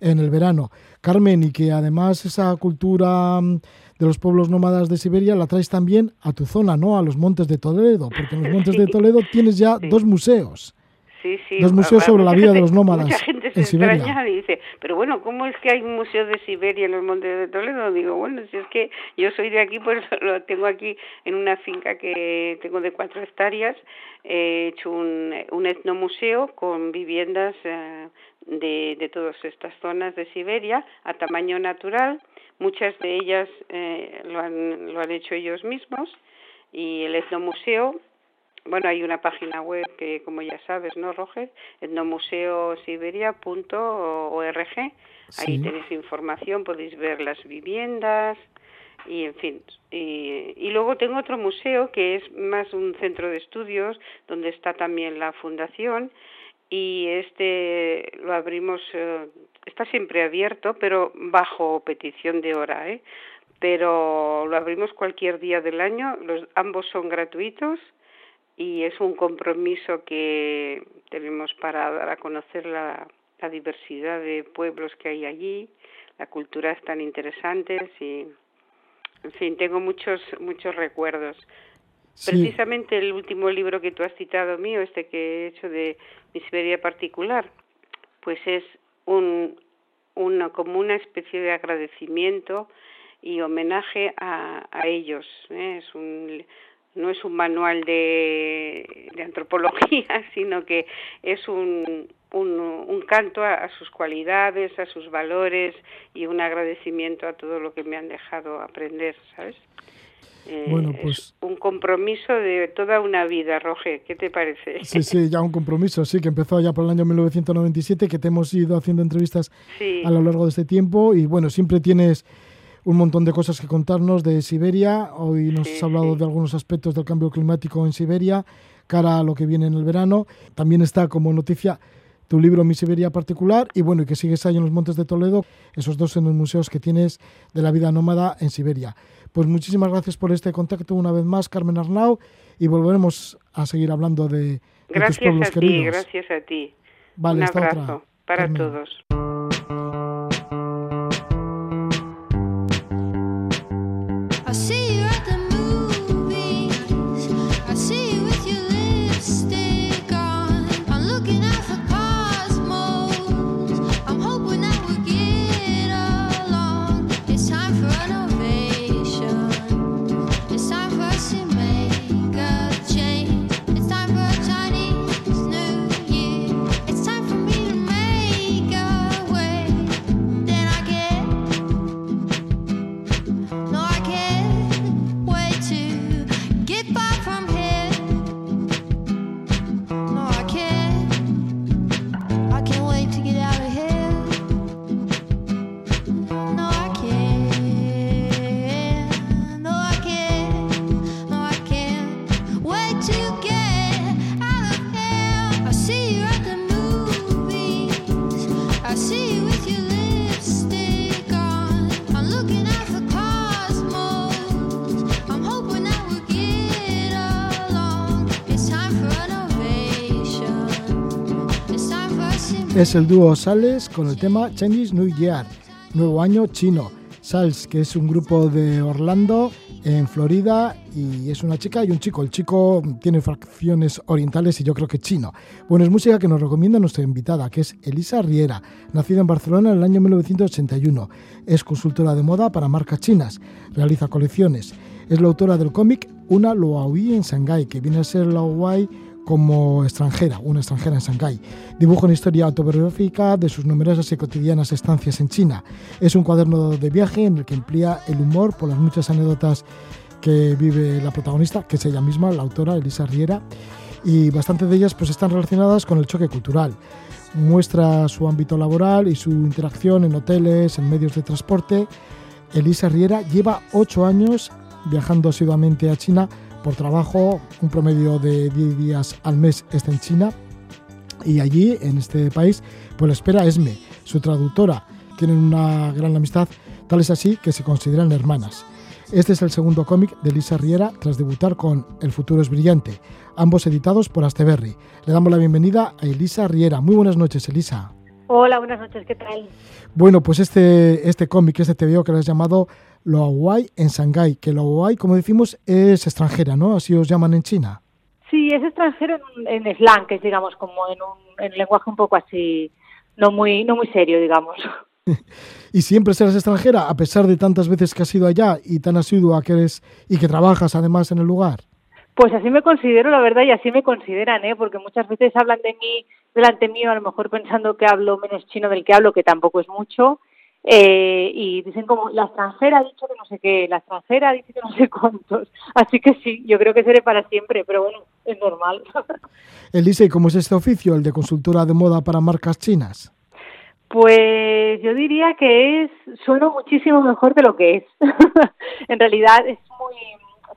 en el verano. Carmen, y que además esa cultura mm, de los pueblos nómadas de Siberia la traes también a tu zona, ¿no? A los montes de Toledo, porque en los montes de. Toledo tienes ya
Sí.
dos museos.
Sí, sí.
Los museos
a- a
sobre la vida de los nómadas
Mucha gente se
en
extraña y dice, pero bueno, ¿cómo es que hay un museo de Siberia en los montes de Toledo? Digo, bueno, si es que yo soy de aquí, pues (laughs) lo tengo aquí en una finca que tengo de cuatro hectáreas. He hecho un, un etnomuseo con viviendas eh, de, de todas estas zonas de Siberia a tamaño natural. Muchas de ellas eh, lo, han, lo han hecho ellos mismos. Y el etnomuseo bueno, hay una página web que, como ya sabes, ¿no, Roger? etnomuseosiberia.org. Ahí
Sí.
tenéis información, podéis ver las viviendas y, en fin. Y, y luego tengo otro museo que es más un centro de estudios donde está también la fundación y este lo abrimos, eh, está siempre abierto, pero bajo petición de hora, ¿eh? Pero lo abrimos cualquier día del año, los, ambos son gratuitos y es un compromiso que tenemos para dar a conocer la, la diversidad de pueblos que hay allí, la cultura es tan interesantes y, en fin, tengo muchos muchos recuerdos.
Sí,
Precisamente el último libro que tú has citado mío, este que he hecho de mi Siberia particular, pues es un, una, como una especie de agradecimiento y homenaje a, a ellos. ¿eh? Es un, no es un manual de, de antropología, (laughs) sino que es un, un, un canto a, a, sus cualidades, a sus valores y un agradecimiento a todo lo que me han dejado aprender, ¿sabes? Eh,
Bueno, pues-
es un compromiso de toda una vida, Roger. ¿Qué te parece?
Sí, sí, ya un compromiso, sí, que empezó ya por el año 1997, que te hemos ido haciendo entrevistas
Sí.
a lo largo de este tiempo y bueno, siempre tienes un montón de cosas que contarnos de Siberia. Hoy nos
Sí,
has hablado
sí.
de algunos aspectos del cambio climático en Siberia, cara a lo que viene en el verano. También está como noticia tu libro Mi Siberia particular y bueno, y que sigues ahí en los Montes de Toledo, esos dos en los museos que tienes de la vida nómada en Siberia. Pues muchísimas gracias por este contacto una vez más, Carmen Arnau, y volveremos a seguir hablando de, de tus
Gracias
pueblos
a ti,
queridos.
gracias a ti.
Vale,
Un abrazo
otra.
para
Carmen.
todos.
Es el dúo Sales con el tema Chinese New Year, Nuevo Año Chino. Sals, que es un grupo de Orlando, en Florida, y es una chica y un chico. El chico tiene facciones orientales y yo creo que chino. Bueno, es música que nos recomienda nuestra invitada, que es Elisa Riera, nacida en Barcelona en el año 1981. Es consultora de moda para marcas chinas, realiza colecciones. Es la autora del cómic Una Loaui en Shanghái, que viene a ser la Hawaii como extranjera, una extranjera en Shanghái. Dibuja una historia autobiográfica de sus numerosas y cotidianas estancias en China. Es un cuaderno de viaje en el que emplea el humor por las muchas anécdotas que vive la protagonista, que es ella misma, la autora Elisa Riera, y bastantes de ellas pues están relacionadas con el choque cultural. Muestra su ámbito laboral y su interacción en hoteles, en medios de transporte. Elisa Riera lleva ocho años viajando asiduamente a China por trabajo, un promedio de 10 días al mes está en China y allí, en este país, pues la espera Esme, su traductora. Tienen una gran amistad, tal es así que se consideran hermanas. Este es el segundo cómic de Elisa Riera tras debutar con El futuro es brillante, ambos editados por Asteberry. Le damos la bienvenida a Elisa Riera. Muy buenas noches, Elisa.
Hola, buenas noches, ¿qué tal?
Bueno, pues este, este cómic, este TVO que le has llamado Lo Hawaii en Shanghái, que Lo Hawaii, como decimos, es extranjera, ¿no? Así os llaman en China.
Sí, es extranjero en, en slang, que es, digamos, como en un, en un lenguaje un poco así, no muy, no muy serio, digamos. (laughs) (laughs)
¿Y siempre serás extranjera, a pesar de tantas veces que has ido allá y tan asidua que eres y que trabajas además en el lugar?
Pues así me considero, la verdad, y así me consideran, ¿eh? Porque muchas veces hablan de mí delante mío, a lo mejor pensando que hablo menos chino del que hablo, que tampoco es mucho, eh, y dicen como, la extranjera ha dicho que no sé qué, la extranjera dice que no sé cuántos. (laughs) Así que sí, yo creo que seré para siempre, pero bueno, es normal. (laughs)
Elisa, ¿y cómo es este oficio, el de consultora de moda para marcas chinas?
Pues yo diría que es suena muchísimo mejor de lo que es. (laughs) en realidad es muy,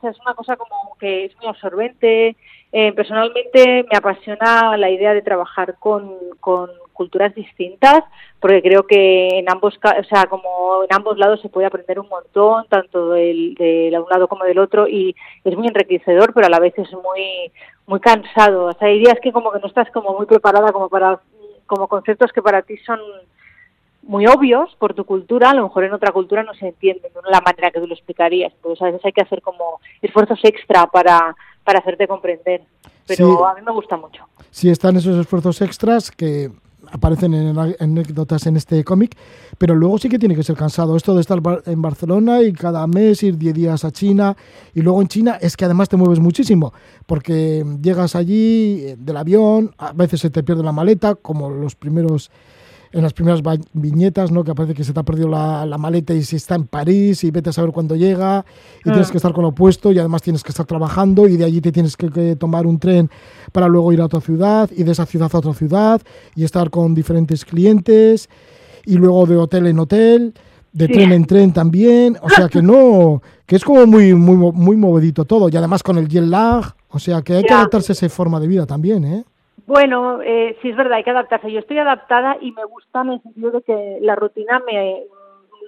sea, es una cosa como que es muy absorbente. Eh, personalmente me apasiona la idea de trabajar con, con culturas distintas, porque creo que en ambos, o sea, como en ambos lados se puede aprender un montón, tanto del, de un lado como del otro, y es muy enriquecedor, pero a la vez es muy, muy cansado. O sea, hay días que como que no estás como muy preparada como para como conceptos que para ti son muy obvios por tu cultura, a lo mejor en otra cultura no se entienden de la manera que tú lo explicarías. Entonces a veces hay que hacer como esfuerzos extra para, para hacerte comprender. Pero
Sí.
a mí me gusta mucho.
Sí están esos esfuerzos extras que aparecen en anécdotas en este cómic, pero luego sí que tiene que ser cansado. Esto de estar en Barcelona y cada mes ir 10 días a China y luego en China es que además te mueves muchísimo porque llegas allí eh, del avión, a veces se te pierde la maleta, como los primeros en las primeras viñetas, ¿no? Que parece que se te ha perdido la, la maleta y si está en París y vete a saber cuándo llega y tienes que estar con lo opuesto y además tienes que estar trabajando y de allí te tienes que, que tomar un tren para luego ir a otra ciudad y de esa ciudad a otra ciudad y estar con diferentes clientes y luego de hotel en hotel, de
Sí.
tren en tren también, o sea que no, que es como muy, muy, muy movidito todo y además con el jet lag, o sea que hay que adaptarse a esa forma de vida también, ¿eh?
Bueno, eh, sí es verdad, hay que adaptarse. Yo estoy adaptada y me gusta en el sentido de que la rutina me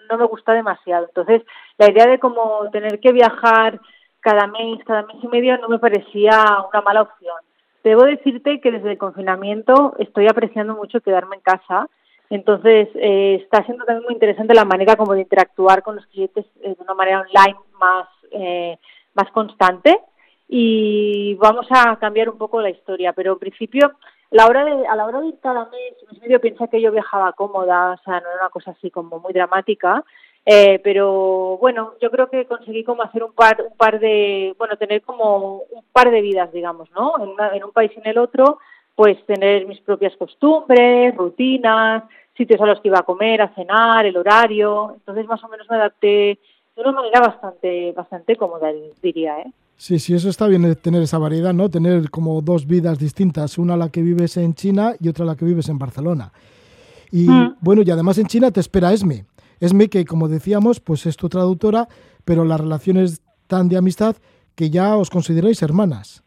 no me gusta demasiado. Entonces, la idea de como tener que viajar cada mes, cada mes y medio no me parecía una mala opción. Debo decirte que desde el confinamiento estoy apreciando mucho quedarme en casa. Entonces, eh, está siendo también muy interesante la manera como de interactuar con los clientes eh, de una manera online más, eh, más constante y vamos a cambiar un poco la historia, pero en principio la hora de, a la hora de ir cada mes, mes medio piensa que yo viajaba cómoda, o sea, no era una cosa así como muy dramática, eh, pero bueno, yo creo que conseguí como hacer un par, un par de, bueno, tener como un par de vidas, digamos, ¿no? En, una- en un país y en el otro, pues tener mis propias costumbres, rutinas, sitios a los que iba a comer, a cenar, el horario, entonces más o menos me adapté de una manera bastante, bastante cómoda, diría, ¿eh?
Sí, sí, eso está bien eh, tener esa variedad, ¿no? Tener como dos vidas distintas, una la que vives en China y otra la que vives en Barcelona. Y
Mm.
bueno, y además en China te espera Esme. Esme que, como decíamos, pues es tu traductora, pero la relación es tan de amistad que ya os consideráis hermanas.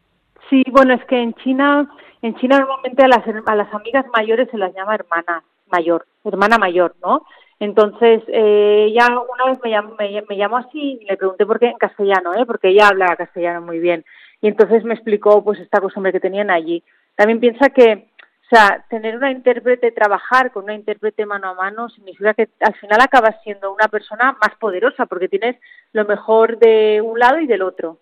Sí, bueno, es que en China, en China normalmente a las, a las amigas mayores se las llama hermana mayor, hermana mayor, ¿no? Entonces, eh, ya una vez me llamó, me, me así y le pregunté por qué en castellano, ¿eh? Porque ella habla castellano muy bien. Y entonces me explicó pues esta costumbre que tenían allí. También piensa que, o sea, tener una intérprete, trabajar con una intérprete mano a mano, significa que al final acabas siendo una persona más poderosa porque tienes lo mejor de un lado y del otro.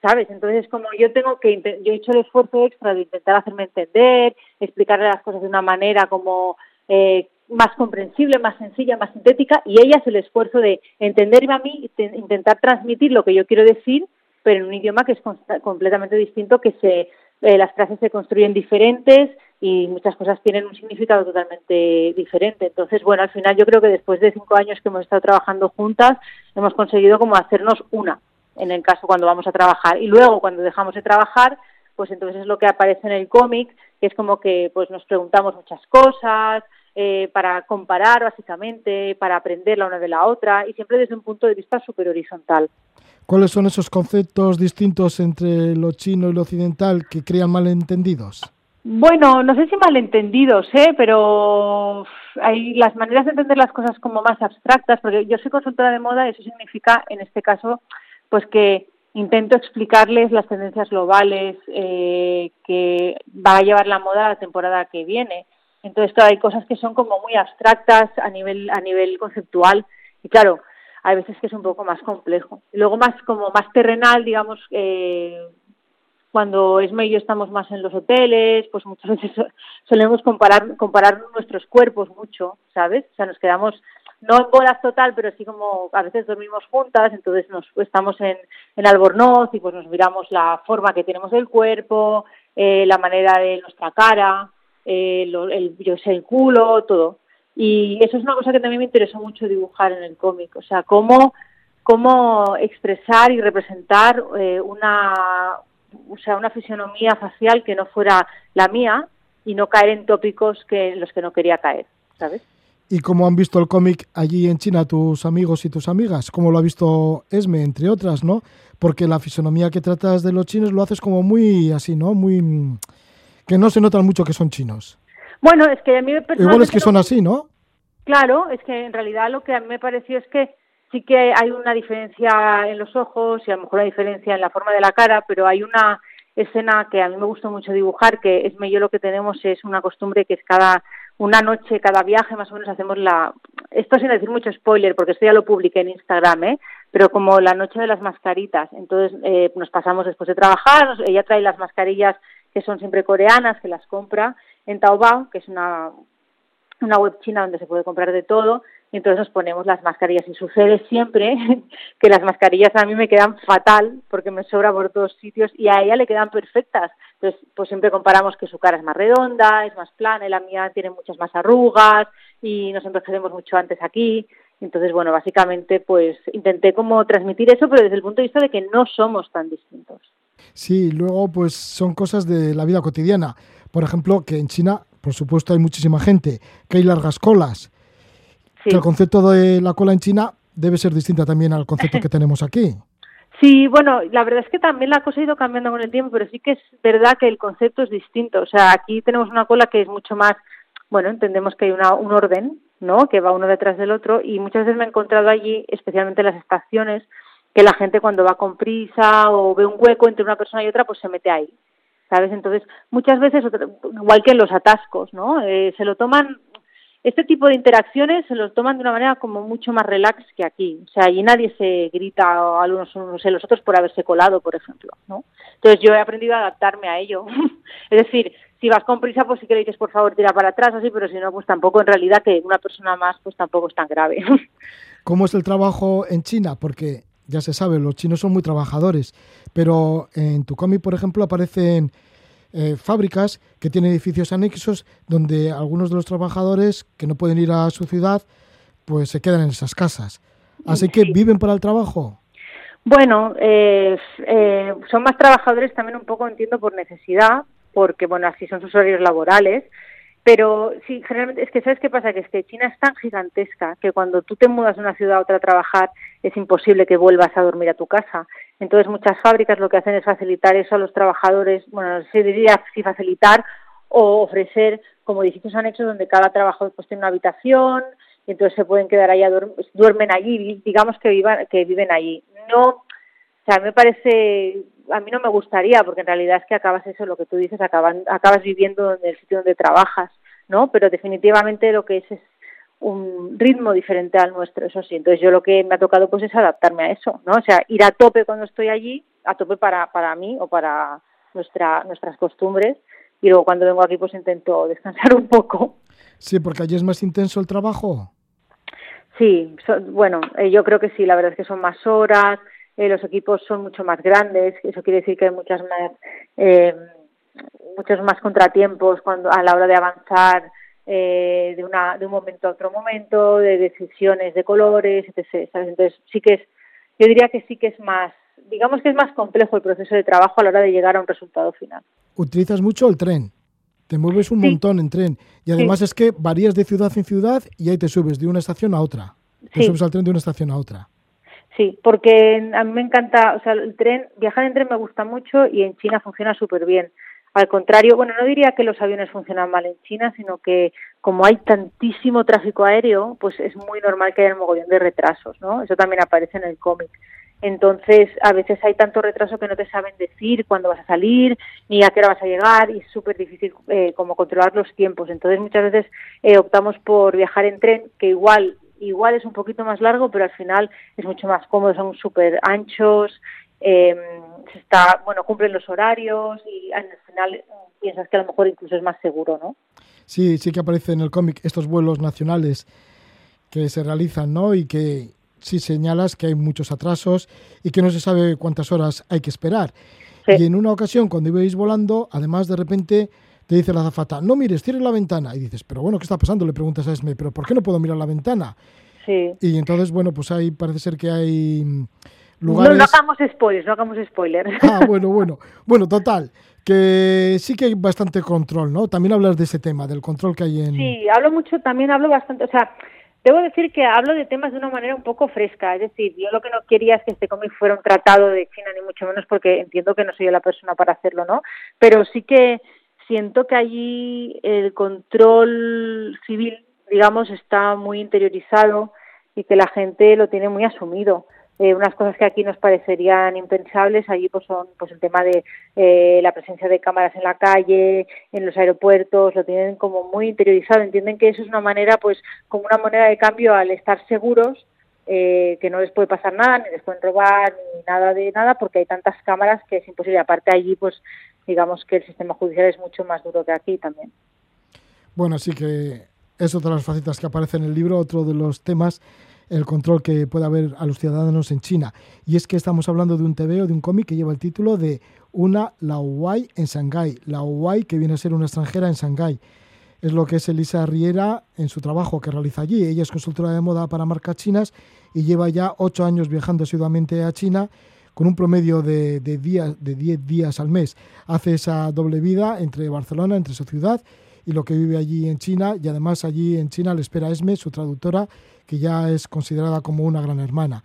¿sabes? Entonces, como yo tengo que, yo he hecho el esfuerzo extra de intentar hacerme entender, explicarle las cosas de una manera como eh, más comprensible, más sencilla, más sintética, y ella hace el esfuerzo de entenderme a mí intentar transmitir lo que yo quiero decir, pero en un idioma que es completamente distinto, que se eh, las frases se construyen diferentes y muchas cosas tienen un significado totalmente diferente. Entonces, bueno, al final yo creo que después de cinco años que hemos estado trabajando juntas, hemos conseguido como hacernos una en el caso cuando vamos a trabajar. Y luego cuando dejamos de trabajar, pues entonces es lo que aparece en el cómic, que es como que pues nos preguntamos muchas cosas, eh, para comparar básicamente, para aprender la una de la otra, y siempre desde un punto de vista súper horizontal.
¿Cuáles son esos conceptos distintos entre lo chino y lo occidental que crean malentendidos?
Bueno, no sé si malentendidos, ¿eh? pero hay las maneras de entender las cosas como más abstractas, porque yo soy consultora de moda y eso significa, en este caso, pues que intento explicarles las tendencias globales eh, que va a llevar la moda la temporada que viene. Entonces, hay cosas que son como muy abstractas a nivel a nivel conceptual y claro, hay veces que es un poco más complejo. Luego más como más terrenal, digamos, eh, cuando Esme y yo estamos más en los hoteles, pues muchas (laughs) veces so- solemos comparar comparar nuestros cuerpos mucho, ¿sabes? O sea, nos quedamos no en bodas total, pero sí como a veces dormimos juntas, entonces nos estamos en, en Albornoz y pues nos miramos la forma que tenemos del cuerpo, eh, la manera de nuestra cara, eh, el, yo sé, el culo, todo. Y eso es una cosa que también me interesó mucho dibujar en el cómic, o sea, cómo, cómo expresar y representar eh, una, o sea, una fisionomía facial que no fuera la mía y no caer en tópicos que en los que no quería caer, ¿sabes?
¿Y cómo han visto el cómic allí en China tus amigos y tus amigas? ¿Cómo lo ha visto Esme, entre otras, no? Porque la fisonomía que tratas de los chinos lo haces como muy así, ¿no? Muy... que no se notan mucho que son chinos.
Bueno, es que a mí
Igual es que son así, ¿no?
Claro, es que en realidad lo que a mí me pareció es que sí que hay una diferencia en los ojos y a lo mejor una diferencia en la forma de la cara, pero hay una escena que a mí me gustó mucho dibujar, que es yo lo que tenemos es una costumbre que es cada una noche, cada viaje más o menos hacemos la... Esto sin decir mucho spoiler, porque esto ya lo publiqué en Instagram, ¿eh? pero como la noche de las mascaritas. Entonces eh, nos pasamos después de trabajar, ella trae las mascarillas que son siempre coreanas, que las compra en Taobao, que es una una web china donde se puede comprar de todo y entonces nos ponemos las mascarillas y sucede siempre (laughs) que las mascarillas a mí me quedan fatal porque me sobra por todos sitios y a ella le quedan perfectas. Entonces, pues siempre comparamos que su cara es más redonda, es más plana y la mía tiene muchas más arrugas y nos envejecemos mucho antes aquí. Entonces, bueno, básicamente pues intenté como transmitir eso, pero desde el punto de vista de que no somos tan distintos.
Sí, luego pues son cosas de la vida cotidiana. Por ejemplo, que en China, por supuesto, hay muchísima gente, que hay largas colas,
Sí.
que el concepto de la cola en China debe ser distinta también al concepto que (laughs) tenemos aquí.
Sí, bueno, la verdad es que también la cosa ha ido cambiando con el tiempo, pero sí que es verdad que el concepto es distinto. O sea, aquí tenemos una cola que es mucho más, bueno, entendemos que hay una, un orden, ¿no? Que va uno detrás del otro y muchas veces me he encontrado allí, especialmente en las estaciones, que la gente cuando va con prisa o ve un hueco entre una persona y otra, pues se mete ahí, ¿sabes? Entonces, muchas veces, igual que en los atascos, ¿no? Eh, se lo toman este tipo de interacciones se los toman de una manera como mucho más relax que aquí. O sea, allí nadie se grita a los unos a los otros por haberse colado, por ejemplo, ¿no? Entonces yo he aprendido a adaptarme a ello. (laughs) es decir, si vas con prisa, pues sí que le dices, por favor, tira para atrás, así, pero si no, pues tampoco, en realidad, que una persona más, pues tampoco es tan grave. (laughs)
¿Cómo es el trabajo en China? Porque ya se sabe, los chinos son muy trabajadores, pero en tu cómic, por ejemplo, aparecen eh, fábricas que tienen edificios anexos donde algunos de los trabajadores que no pueden ir a su ciudad, pues se quedan en esas casas. Así que viven para el trabajo.
Bueno, eh, eh, son más trabajadores también un poco, entiendo, por necesidad, porque, bueno, así son sus horarios laborales. Pero sí, generalmente, es que ¿sabes qué pasa? Que es que China es tan gigantesca que cuando tú te mudas de una ciudad a otra a trabajar es imposible que vuelvas a dormir a tu casa. Entonces muchas fábricas lo que hacen es facilitar eso a los trabajadores, bueno, no sé diría si facilitar o ofrecer como edificios anexos donde cada trabajador pues tiene una habitación y entonces se pueden quedar allá, duerm- duermen allí, digamos que vivan, que viven allí. No, o sea, me parece, a mí no me gustaría, porque en realidad es que acabas eso, lo que tú dices, acaban, acabas viviendo en el sitio donde trabajas, ¿no? Pero definitivamente lo que es es un ritmo diferente al nuestro, eso sí. Entonces yo lo que me ha tocado pues es adaptarme a eso, ¿no? O sea, ir a tope cuando estoy allí, a tope para, para mí o para nuestra, nuestras costumbres, y luego cuando vengo aquí pues intento descansar un poco.
Sí, porque allí es más intenso el trabajo.
Sí, so- bueno, eh, yo creo que sí, la verdad es que son más horas, eh, los equipos son mucho más grandes, eso quiere decir que hay muchas más, eh, muchos más contratiempos cuando a la hora de avanzar eh, de, una, de un momento a otro momento, de decisiones de colores, etc. ¿sabes? Entonces sí que es, yo diría que sí que es más, digamos que es más complejo el proceso de trabajo a la hora de llegar a un resultado final.
Utilizas mucho el tren. Te mueves un
Sí.
montón en tren. Y además es que varías de ciudad en ciudad y ahí te subes de una estación a otra. Te
Sí.
subes al tren de una estación a otra.
Sí, porque a mí me encanta, o sea, el tren, viajar en tren me gusta mucho y en China funciona súper bien. Al contrario, bueno, no diría que los aviones funcionan mal en China, sino que como hay tantísimo tráfico aéreo, pues es muy normal que haya un mogollón de retrasos, ¿no? Eso también aparece en el cómic. Entonces, a veces hay tanto retraso que no te saben decir cuándo vas a salir, ni a qué hora vas a llegar, y es súper difícil eh, como controlar los tiempos. Entonces, muchas veces eh, optamos por viajar en tren, que igual igual es un poquito más largo, pero al final es mucho más cómodo, son súper anchos, eh, se está, bueno, cumplen los horarios y al final piensas que a lo mejor incluso es más seguro, ¿no?
Sí, sí que aparece en el cómic estos vuelos nacionales que se realizan, ¿no? Y que sí señalas que hay muchos atrasos y que no se sabe cuántas horas hay que esperar.
Sí.
Y en una ocasión, cuando ibais volando, además de repente te dice la azafata, no mires, cierres la ventana. Y dices, pero bueno, ¿qué está pasando? Le preguntas a Esme, pero ¿por qué no puedo mirar la ventana?
Sí.
Y entonces, bueno, pues ahí parece ser que hay mm,
No,
lugares...
no hagamos spoilers, no hagamos spoilers. (laughs)
Ah, bueno, bueno. Bueno, total, que sí que hay bastante control, ¿no? También hablas de ese tema, del control que hay en...
Sí, hablo mucho, también hablo bastante, o sea, debo decir que hablo de temas de una manera un poco fresca, es decir, yo lo que no quería es que este cómic fuera un tratado de China, ni mucho menos porque entiendo que no soy yo la persona para hacerlo, ¿no? Pero sí que siento que allí el control civil, digamos, está muy interiorizado y que la gente lo tiene muy asumido. Eh, unas cosas que aquí nos parecerían impensables, allí pues son pues el tema de eh, la presencia de cámaras en la calle, en los aeropuertos, lo tienen como muy interiorizado, entienden que eso es una manera pues como una moneda de cambio al estar seguros eh, que no les puede pasar nada, ni les pueden robar, ni nada de nada, porque hay tantas cámaras que es imposible. Aparte allí pues digamos que el sistema judicial es mucho más duro que aquí también.
Bueno, sí que Es otra de las facetas que aparece en el libro, otro de los temas, el control que puede haber a los ciudadanos en China. Y es que estamos hablando de un TVO, de un cómic que lleva el título de Una Laowai en Shanghái. Laowai, que viene a ser una extranjera en Shanghái. Es lo que es Elisa Riera en su trabajo que realiza allí. Ella es consultora de moda para marcas chinas y lleva ya ocho años viajando asiduamente a China con un promedio de, de, días, de 10 días al mes. Hace esa doble vida entre Barcelona, entre su ciudad y lo que vive allí en China. Y además allí en China le espera Esme, su traductora, que ya es considerada como una gran hermana.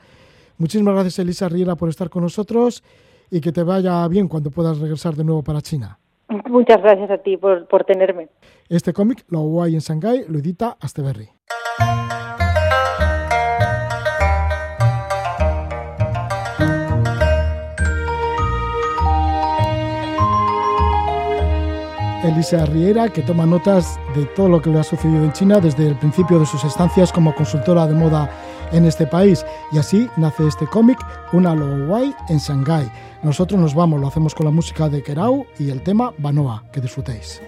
Muchísimas gracias Elisa Riera por estar con nosotros y que te vaya bien cuando puedas regresar de nuevo para China.
Muchas gracias a ti por, por tenerme.
Este cómic, Lo Guay en Shanghái, lo edita Asteberri. Elisa Riera, que toma notas de todo lo que le ha sucedido en China desde el principio de sus estancias como consultora de moda en este país. Y así nace este cómic, Una Guay en Shanghái. Nosotros nos vamos, lo hacemos con la música de Kerau y el tema Banoa. Que disfrutéis.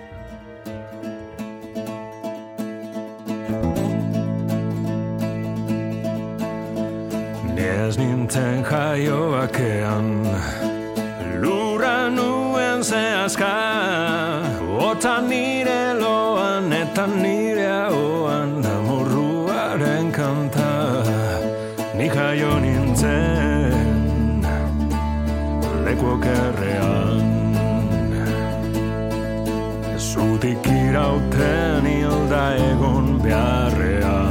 Ota nire loan eta nire ahoan Amorruaren kanta. Ni jaio nintzen Leku okerrean Zutik irauten hilda egon beharrean